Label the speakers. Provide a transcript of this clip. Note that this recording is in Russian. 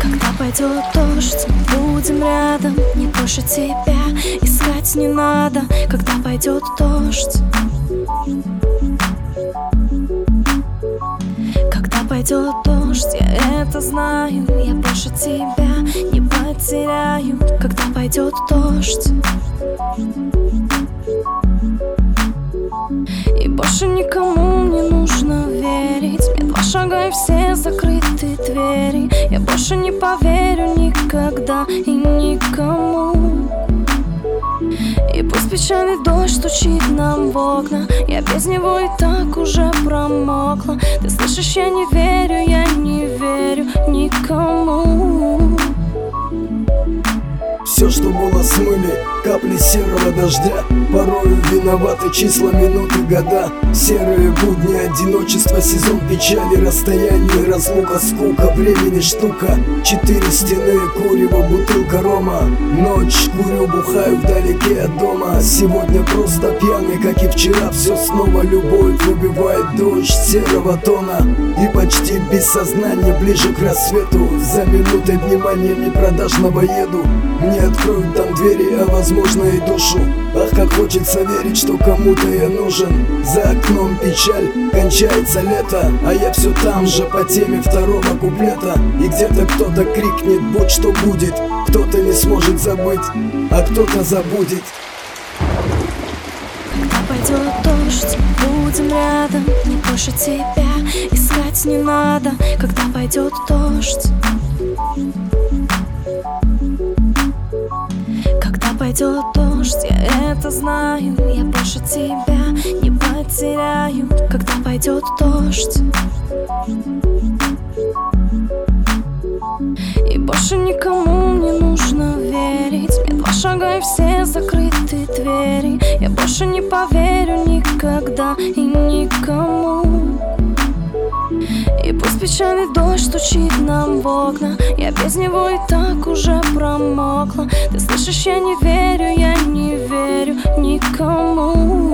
Speaker 1: Когда пойдет дождь, мы будем рядом Не больше тебя искать не надо. Когда пойдет дождь. Когда пойдет дождь, я это знаю Я больше тебя не потеряю. Когда пойдет дождь. И больше никому не нужно верить. Мне два шага и все закрыты двери. Я больше не поверю никогда и никому. И пусть печальный дождь стучит нам в окна. Я без него и так уже промокла. Ты слышишь, я не верю, я не верю никому
Speaker 2: все, что было смыли, капли серого дождя. Порою виноваты числа, минуты, года. Серые будни, одиночество, сезон печали Расстояние, разлука, скука, времени штука. Четыре стены, курево, бутылка рома. Ночь, курю, бухаю вдалеке от дома. Сегодня просто пьяный, как и вчера. Все снова любовь выбивает дождь серого тона без сознания, ближе к рассвету. За минутой внимания непродажного еду Мне откроют там двери, а возможно и душу. Ах, как хочется верить, что кому-то я нужен. За окном печаль, кончается лето А я все там же по теме второго куплета. И где-то кто-то крикнет, будь что будет! Кто-то не сможет забыть, а кто-то забудет.
Speaker 1: Когда пойдет дождь, будем рядом Не больше тебя. Искать не надо Когда пойдет дождь. Пойдет дождь, я это знаю Я больше тебя не потеряю. Когда пойдет дождь. И больше никому не нужно верить. Мне два шага и все закрыты двери. Я больше не поверю никогда и никому печальный дождь стучит нам в окна. Я без него и так уже промокла. Ты слышишь, я не верю, я не верю никому